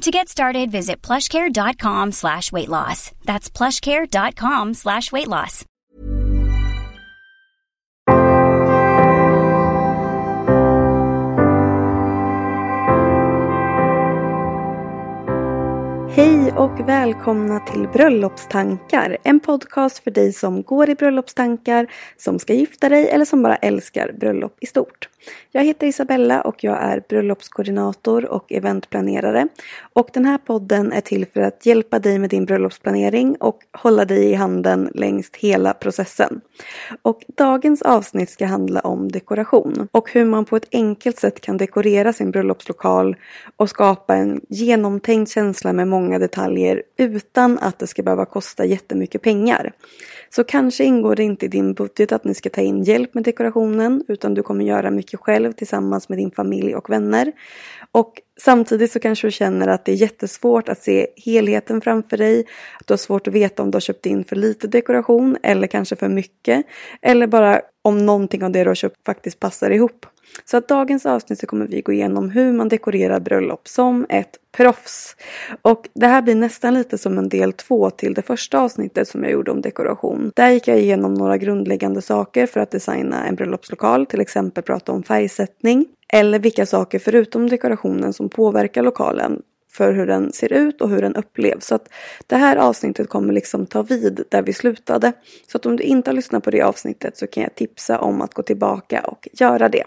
To get started, visit plushcare.com slash weight loss. That's plushcare.com slash weight loss. Hej och välkomna till Bröllopstankar. En podcast för dig som går i bröllopstankar, som ska gifta dig eller som bara älskar bröllop i stort. Jag heter Isabella och jag är bröllopskoordinator och eventplanerare. Och den här podden är till för att hjälpa dig med din bröllopsplanering och hålla dig i handen längs hela processen. Och dagens avsnitt ska handla om dekoration och hur man på ett enkelt sätt kan dekorera sin bröllopslokal och skapa en genomtänkt känsla med många detaljer utan att det ska behöva kosta jättemycket pengar. Så kanske ingår det inte i din budget att ni ska ta in hjälp med dekorationen utan du kommer göra mycket själv tillsammans med din familj och vänner. Och samtidigt så kanske du känner att det är jättesvårt att se helheten framför dig. Att du har svårt att veta om du har köpt in för lite dekoration eller kanske för mycket. Eller bara om någonting av det du har köpt faktiskt passar ihop. Så att dagens avsnitt så kommer vi gå igenom hur man dekorerar bröllop som ett proffs. Och det här blir nästan lite som en del två till det första avsnittet som jag gjorde om dekoration. Där gick jag igenom några grundläggande saker för att designa en bröllopslokal, till exempel prata om färgsättning. Eller vilka saker förutom dekorationen som påverkar lokalen för hur den ser ut och hur den upplevs. Så att det här avsnittet kommer liksom ta vid där vi slutade. Så att om du inte har lyssnat på det avsnittet så kan jag tipsa om att gå tillbaka och göra det.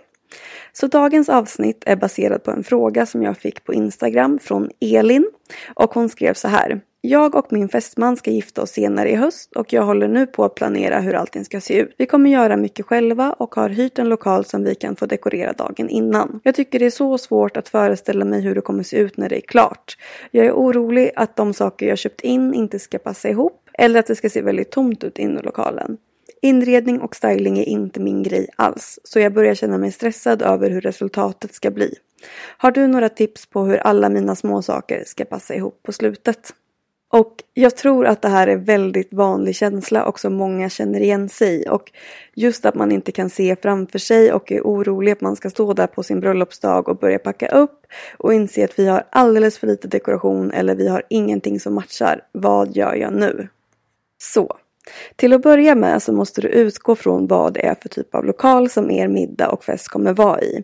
Så dagens avsnitt är baserat på en fråga som jag fick på Instagram från Elin. Och hon skrev så här. Jag och min fästman ska gifta oss senare i höst och jag håller nu på att planera hur allting ska se ut. Vi kommer göra mycket själva och har hyrt en lokal som vi kan få dekorera dagen innan. Jag tycker det är så svårt att föreställa mig hur det kommer se ut när det är klart. Jag är orolig att de saker jag köpt in inte ska passa ihop eller att det ska se väldigt tomt ut inne i lokalen. Inredning och styling är inte min grej alls, så jag börjar känna mig stressad över hur resultatet ska bli. Har du några tips på hur alla mina småsaker ska passa ihop på slutet? Och jag tror att det här är väldigt vanlig känsla och som många känner igen sig. Och just att man inte kan se framför sig och är orolig att man ska stå där på sin bröllopsdag och börja packa upp och inse att vi har alldeles för lite dekoration eller vi har ingenting som matchar. Vad gör jag nu? Så, till att börja med så måste du utgå från vad det är för typ av lokal som er middag och fest kommer vara i.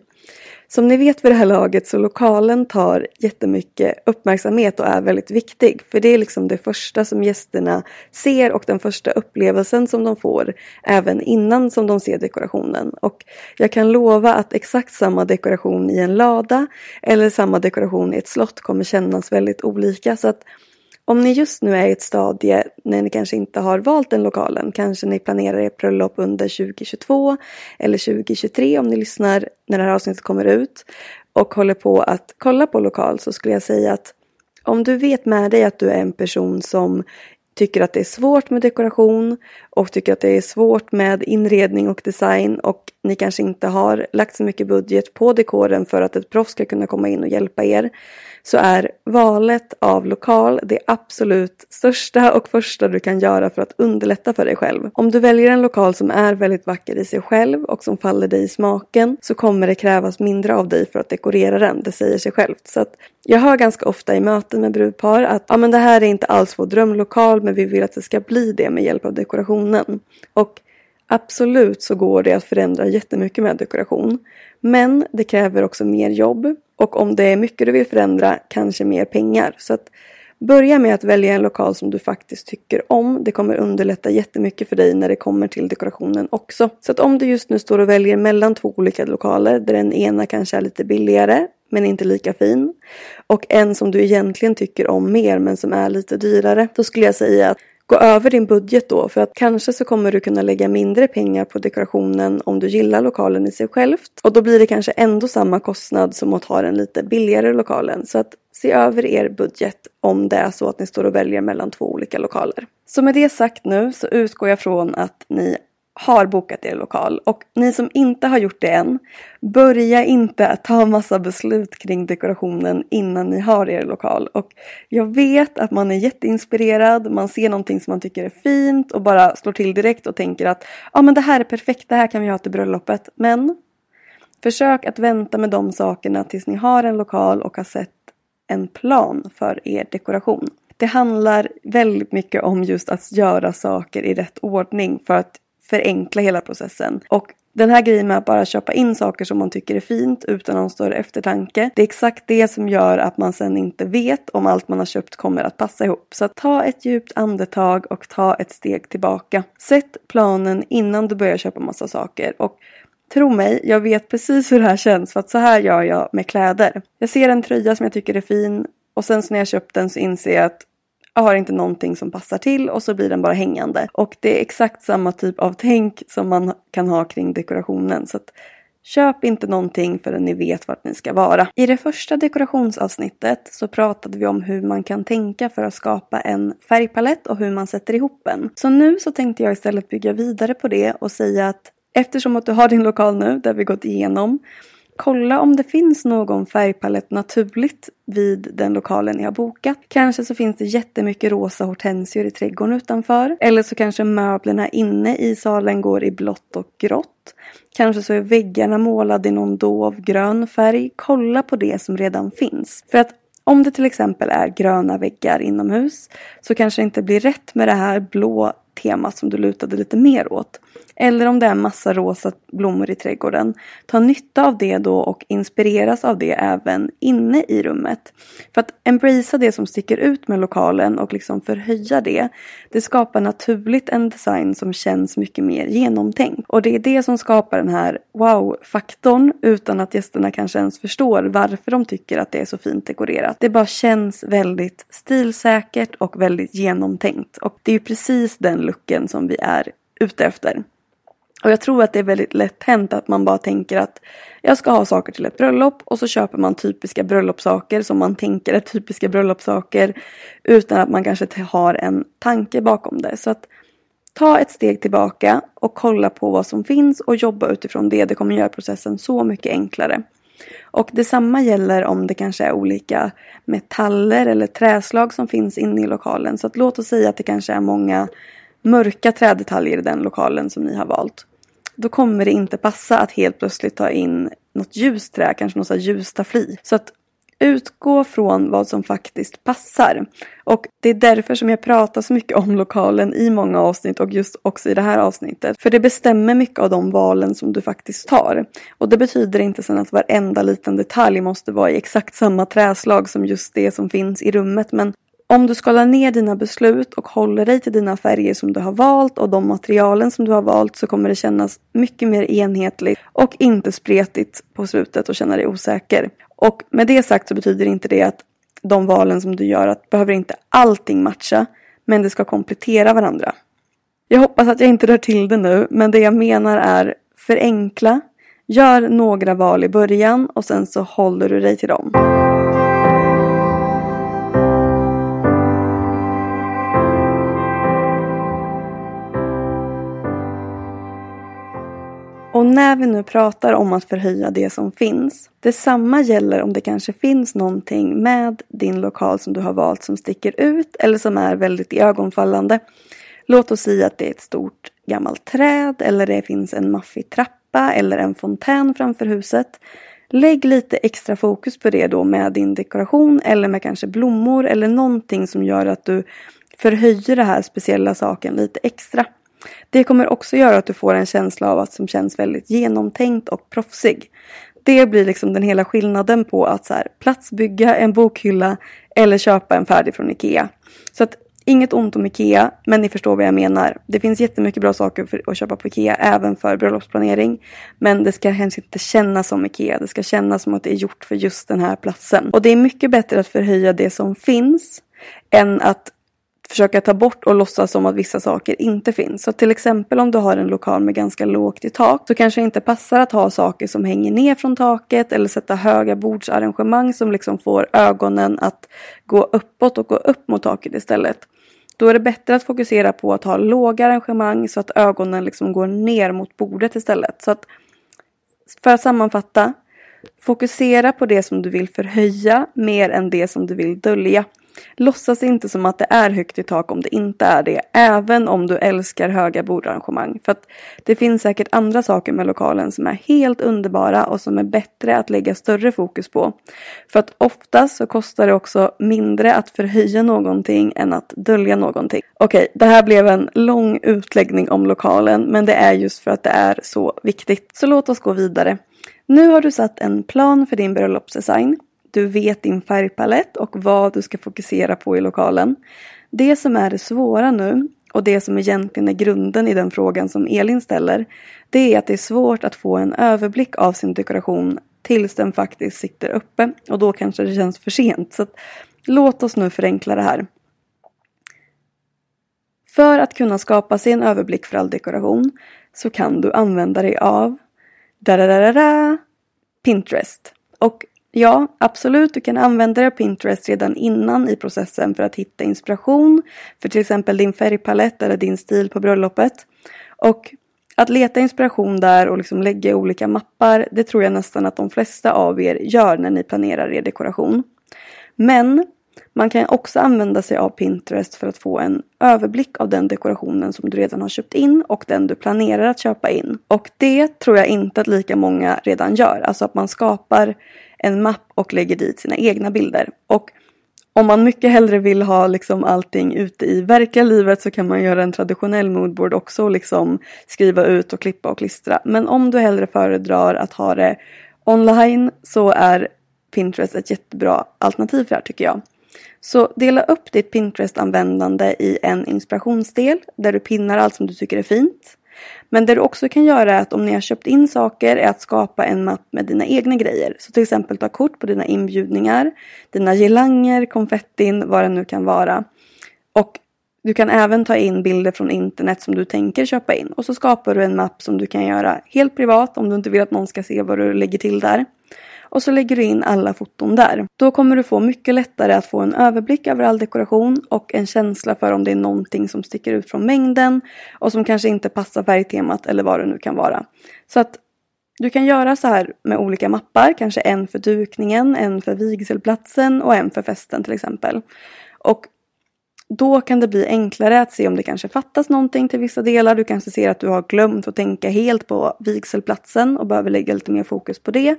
Som ni vet vid det här laget så lokalen tar jättemycket uppmärksamhet och är väldigt viktig. För det är liksom det första som gästerna ser och den första upplevelsen som de får även innan som de ser dekorationen. Och jag kan lova att exakt samma dekoration i en lada eller samma dekoration i ett slott kommer kännas väldigt olika. Så att om ni just nu är i ett stadie när ni kanske inte har valt den lokalen, kanske ni planerar ert bröllop under 2022 eller 2023 om ni lyssnar när det här avsnittet kommer ut och håller på att kolla på lokal så skulle jag säga att om du vet med dig att du är en person som tycker att det är svårt med dekoration och tycker att det är svårt med inredning och design och ni kanske inte har lagt så mycket budget på dekoren för att ett proffs ska kunna komma in och hjälpa er så är valet av lokal det absolut största och första du kan göra för att underlätta för dig själv. Om du väljer en lokal som är väldigt vacker i sig själv och som faller dig i smaken så kommer det krävas mindre av dig för att dekorera den, det säger sig självt. Så att jag hör ganska ofta i möten med brudpar att ja, men det här är inte alls vår drömlokal men vi vill att det ska bli det med hjälp av dekorationen. Och Absolut så går det att förändra jättemycket med dekoration. Men det kräver också mer jobb. Och om det är mycket du vill förändra, kanske mer pengar. Så att börja med att välja en lokal som du faktiskt tycker om. Det kommer underlätta jättemycket för dig när det kommer till dekorationen också. Så att om du just nu står och väljer mellan två olika lokaler där den ena kanske är lite billigare men inte lika fin. Och en som du egentligen tycker om mer men som är lite dyrare. Då skulle jag säga att gå över din budget då för att kanske så kommer du kunna lägga mindre pengar på dekorationen om du gillar lokalen i sig självt och då blir det kanske ändå samma kostnad som att ha den lite billigare lokalen så att se över er budget om det är så att ni står och väljer mellan två olika lokaler. Så med det sagt nu så utgår jag från att ni har bokat er lokal och ni som inte har gjort det än, börja inte att ta massa beslut kring dekorationen innan ni har er lokal. Och jag vet att man är jätteinspirerad, man ser någonting som man tycker är fint och bara slår till direkt och tänker att ja ah, men det här är perfekt, det här kan vi ha till bröllopet. Men försök att vänta med de sakerna tills ni har en lokal och har sett en plan för er dekoration. Det handlar väldigt mycket om just att göra saker i rätt ordning för att förenkla hela processen. Och den här grejen med att bara köpa in saker som man tycker är fint utan någon större eftertanke. Det är exakt det som gör att man sen inte vet om allt man har köpt kommer att passa ihop. Så ta ett djupt andetag och ta ett steg tillbaka. Sätt planen innan du börjar köpa massa saker. Och Tro mig, jag vet precis hur det här känns för att så här gör jag med kläder. Jag ser en tröja som jag tycker är fin och sen så när jag köpt den så inser jag att jag har inte någonting som passar till och så blir den bara hängande. Och det är exakt samma typ av tänk som man kan ha kring dekorationen. Så att Köp inte någonting förrän ni vet vart ni ska vara. I det första dekorationsavsnittet så pratade vi om hur man kan tänka för att skapa en färgpalett och hur man sätter ihop en. Så nu så tänkte jag istället bygga vidare på det och säga att eftersom att du har din lokal nu, där vi gått igenom, Kolla om det finns någon färgpalett naturligt vid den lokalen ni har bokat. Kanske så finns det jättemycket rosa hortensior i trädgården utanför. Eller så kanske möblerna inne i salen går i blått och grått. Kanske så är väggarna målade i någon dov grön färg. Kolla på det som redan finns. För att om det till exempel är gröna väggar inomhus så kanske det inte blir rätt med det här blå temat som du lutade lite mer åt. Eller om det är massa rosa blommor i trädgården. Ta nytta av det då och inspireras av det även inne i rummet. För att embracea det som sticker ut med lokalen och liksom förhöja det. Det skapar naturligt en design som känns mycket mer genomtänkt. Och det är det som skapar den här wow-faktorn utan att gästerna kanske ens förstår varför de tycker att det är så fint dekorerat. Det bara känns väldigt stilsäkert och väldigt genomtänkt. Och det är ju precis den looken som vi är ute efter. Och jag tror att det är väldigt lätt hänt att man bara tänker att jag ska ha saker till ett bröllop och så köper man typiska bröllopssaker som man tänker är typiska bröllopssaker utan att man kanske har en tanke bakom det. Så att ta ett steg tillbaka och kolla på vad som finns och jobba utifrån det. Det kommer göra processen så mycket enklare. Och detsamma gäller om det kanske är olika metaller eller träslag som finns inne i lokalen. Så att låt oss säga att det kanske är många mörka trädetaljer i den lokalen som ni har valt då kommer det inte passa att helt plötsligt ta in något ljust trä, kanske något ljustafli. Så att utgå från vad som faktiskt passar. Och det är därför som jag pratar så mycket om lokalen i många avsnitt och just också i det här avsnittet. För det bestämmer mycket av de valen som du faktiskt tar. Och det betyder inte sen att varenda liten detalj måste vara i exakt samma träslag som just det som finns i rummet. Men om du skalar ner dina beslut och håller dig till dina färger som du har valt och de materialen som du har valt så kommer det kännas mycket mer enhetligt och inte spretigt på slutet och känna dig osäker. Och med det sagt så betyder inte det att de valen som du gör att behöver inte allting matcha men det ska komplettera varandra. Jag hoppas att jag inte rör till det nu men det jag menar är förenkla. Gör några val i början och sen så håller du dig till dem. Och när vi nu pratar om att förhöja det som finns. Detsamma gäller om det kanske finns någonting med din lokal som du har valt som sticker ut eller som är väldigt ögonfallande. Låt oss säga att det är ett stort gammalt träd eller det finns en maffig trappa eller en fontän framför huset. Lägg lite extra fokus på det då med din dekoration eller med kanske blommor eller någonting som gör att du förhöjer den här speciella saken lite extra. Det kommer också göra att du får en känsla av att som känns väldigt genomtänkt och proffsig. Det blir liksom den hela skillnaden på att så här, platsbygga en bokhylla eller köpa en färdig från Ikea. Så att Inget ont om Ikea, men ni förstår vad jag menar. Det finns jättemycket bra saker för att köpa på Ikea, även för bröllopsplanering. Men det ska helst inte kännas som Ikea. Det ska kännas som att det är gjort för just den här platsen. Och det är mycket bättre att förhöja det som finns än att försöka ta bort och låtsas som att vissa saker inte finns. Så till exempel om du har en lokal med ganska lågt i tak så kanske det inte passar att ha saker som hänger ner från taket eller sätta höga bordsarrangemang som liksom får ögonen att gå uppåt och gå upp mot taket istället. Då är det bättre att fokusera på att ha låga arrangemang så att ögonen liksom går ner mot bordet istället. Så att, för att sammanfatta, fokusera på det som du vill förhöja mer än det som du vill dölja. Låtsas inte som att det är högt i tak om det inte är det, även om du älskar höga bordarrangemang. För att det finns säkert andra saker med lokalen som är helt underbara och som är bättre att lägga större fokus på. För att oftast så kostar det också mindre att förhöja någonting än att dölja någonting. Okej, det här blev en lång utläggning om lokalen, men det är just för att det är så viktigt. Så låt oss gå vidare. Nu har du satt en plan för din bröllopsdesign. Du vet din färgpalett och vad du ska fokusera på i lokalen. Det som är det svåra nu och det som egentligen är grunden i den frågan som Elin ställer. Det är att det är svårt att få en överblick av sin dekoration tills den faktiskt sitter uppe. Och då kanske det känns för sent. Så att, låt oss nu förenkla det här. För att kunna skapa sig en överblick för all dekoration så kan du använda dig av da -da -da -da, Pinterest. Och Ja, absolut. Du kan använda dig av Pinterest redan innan i processen för att hitta inspiration för till exempel din färgpalett eller din stil på bröllopet. Och att leta inspiration där och liksom lägga olika mappar, det tror jag nästan att de flesta av er gör när ni planerar er dekoration. Men man kan också använda sig av Pinterest för att få en överblick av den dekorationen som du redan har köpt in och den du planerar att köpa in. Och det tror jag inte att lika många redan gör. Alltså att man skapar en mapp och lägger dit sina egna bilder. Och om man mycket hellre vill ha liksom allting ute i verkliga livet så kan man göra en traditionell moodboard också och liksom skriva ut och klippa och klistra. Men om du hellre föredrar att ha det online så är Pinterest ett jättebra alternativ för det här tycker jag. Så dela upp ditt Pinterest-användande i en inspirationsdel där du pinnar allt som du tycker är fint. Men det du också kan göra är att om ni har köpt in saker är att skapa en mapp med dina egna grejer. Så till exempel ta kort på dina inbjudningar, dina girlanger, konfettin, vad det nu kan vara. Och du kan även ta in bilder från internet som du tänker köpa in. Och så skapar du en mapp som du kan göra helt privat om du inte vill att någon ska se vad du lägger till där och så lägger du in alla foton där. Då kommer du få mycket lättare att få en överblick över all dekoration och en känsla för om det är någonting som sticker ut från mängden och som kanske inte passar färgtemat eller vad det nu kan vara. Så att du kan göra så här med olika mappar, kanske en för dukningen, en för vigselplatsen och en för festen till exempel. Och då kan det bli enklare att se om det kanske fattas någonting till vissa delar. Du kanske ser att du har glömt att tänka helt på vigselplatsen och behöver lägga lite mer fokus på det.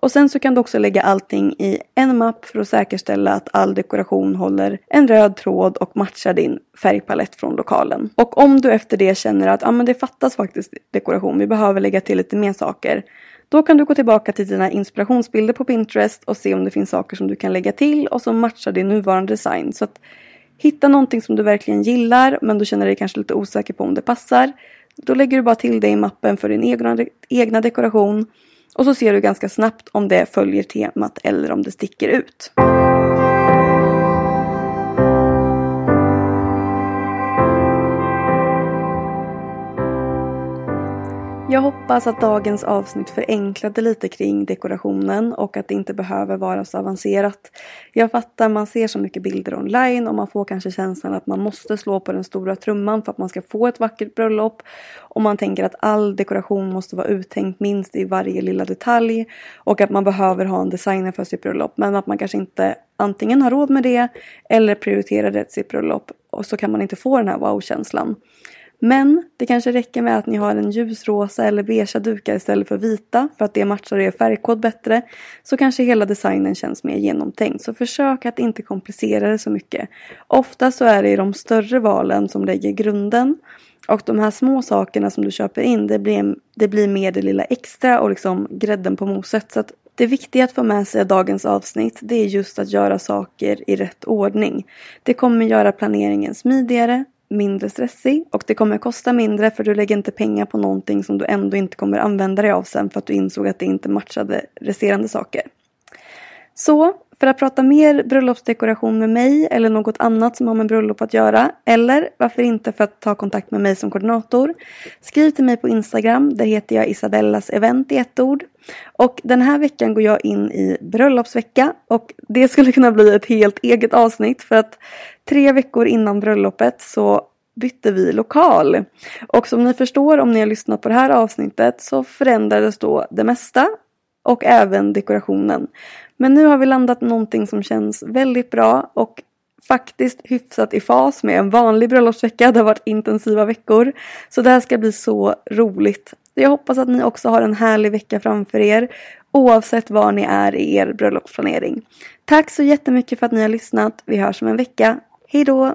Och sen så kan du också lägga allting i en mapp för att säkerställa att all dekoration håller en röd tråd och matchar din färgpalett från lokalen. Och om du efter det känner att ah, men det fattas faktiskt dekoration, vi behöver lägga till lite mer saker. Då kan du gå tillbaka till dina inspirationsbilder på Pinterest och se om det finns saker som du kan lägga till och som matchar din nuvarande design. Så att hitta någonting som du verkligen gillar men du känner dig kanske lite osäker på om det passar. Då lägger du bara till det i mappen för din egna, egna dekoration och så ser du ganska snabbt om det följer temat eller om det sticker ut. Jag hoppas att dagens avsnitt förenklade lite kring dekorationen och att det inte behöver vara så avancerat. Jag fattar, man ser så mycket bilder online och man får kanske känslan att man måste slå på den stora trumman för att man ska få ett vackert bröllop. Och man tänker att all dekoration måste vara uttänkt minst i varje lilla detalj och att man behöver ha en designer för sitt bröllop. Men att man kanske inte antingen har råd med det eller prioriterar det till sitt bröllop och så kan man inte få den här wow-känslan. Men det kanske räcker med att ni har en ljusrosa eller beige dukar istället för vita för att det matchar er färgkod bättre. Så kanske hela designen känns mer genomtänkt. Så försök att inte komplicera det så mycket. Ofta så är det de större valen som lägger grunden. Och de här små sakerna som du köper in det blir, det blir mer det lilla extra och liksom grädden på moset. Så att det viktiga att få med sig i dagens avsnitt det är just att göra saker i rätt ordning. Det kommer göra planeringen smidigare, mindre stressig och det kommer kosta mindre för du lägger inte pengar på någonting som du ändå inte kommer använda dig av sen för att du insåg att det inte matchade resterande saker. Så för att prata mer bröllopsdekoration med mig eller något annat som har med bröllop att göra eller varför inte för att ta kontakt med mig som koordinator. Skriv till mig på Instagram, där heter jag Isabellas event i ett ord. Och den här veckan går jag in i bröllopsvecka och det skulle kunna bli ett helt eget avsnitt för att tre veckor innan bröllopet så bytte vi lokal. Och som ni förstår om ni har lyssnat på det här avsnittet så förändrades då det mesta och även dekorationen. Men nu har vi landat någonting som känns väldigt bra och faktiskt hyfsat i fas med en vanlig bröllopsvecka. Det har varit intensiva veckor. Så det här ska bli så roligt. Jag hoppas att ni också har en härlig vecka framför er oavsett var ni är i er bröllopsplanering. Tack så jättemycket för att ni har lyssnat. Vi hörs om en vecka. Hejdå!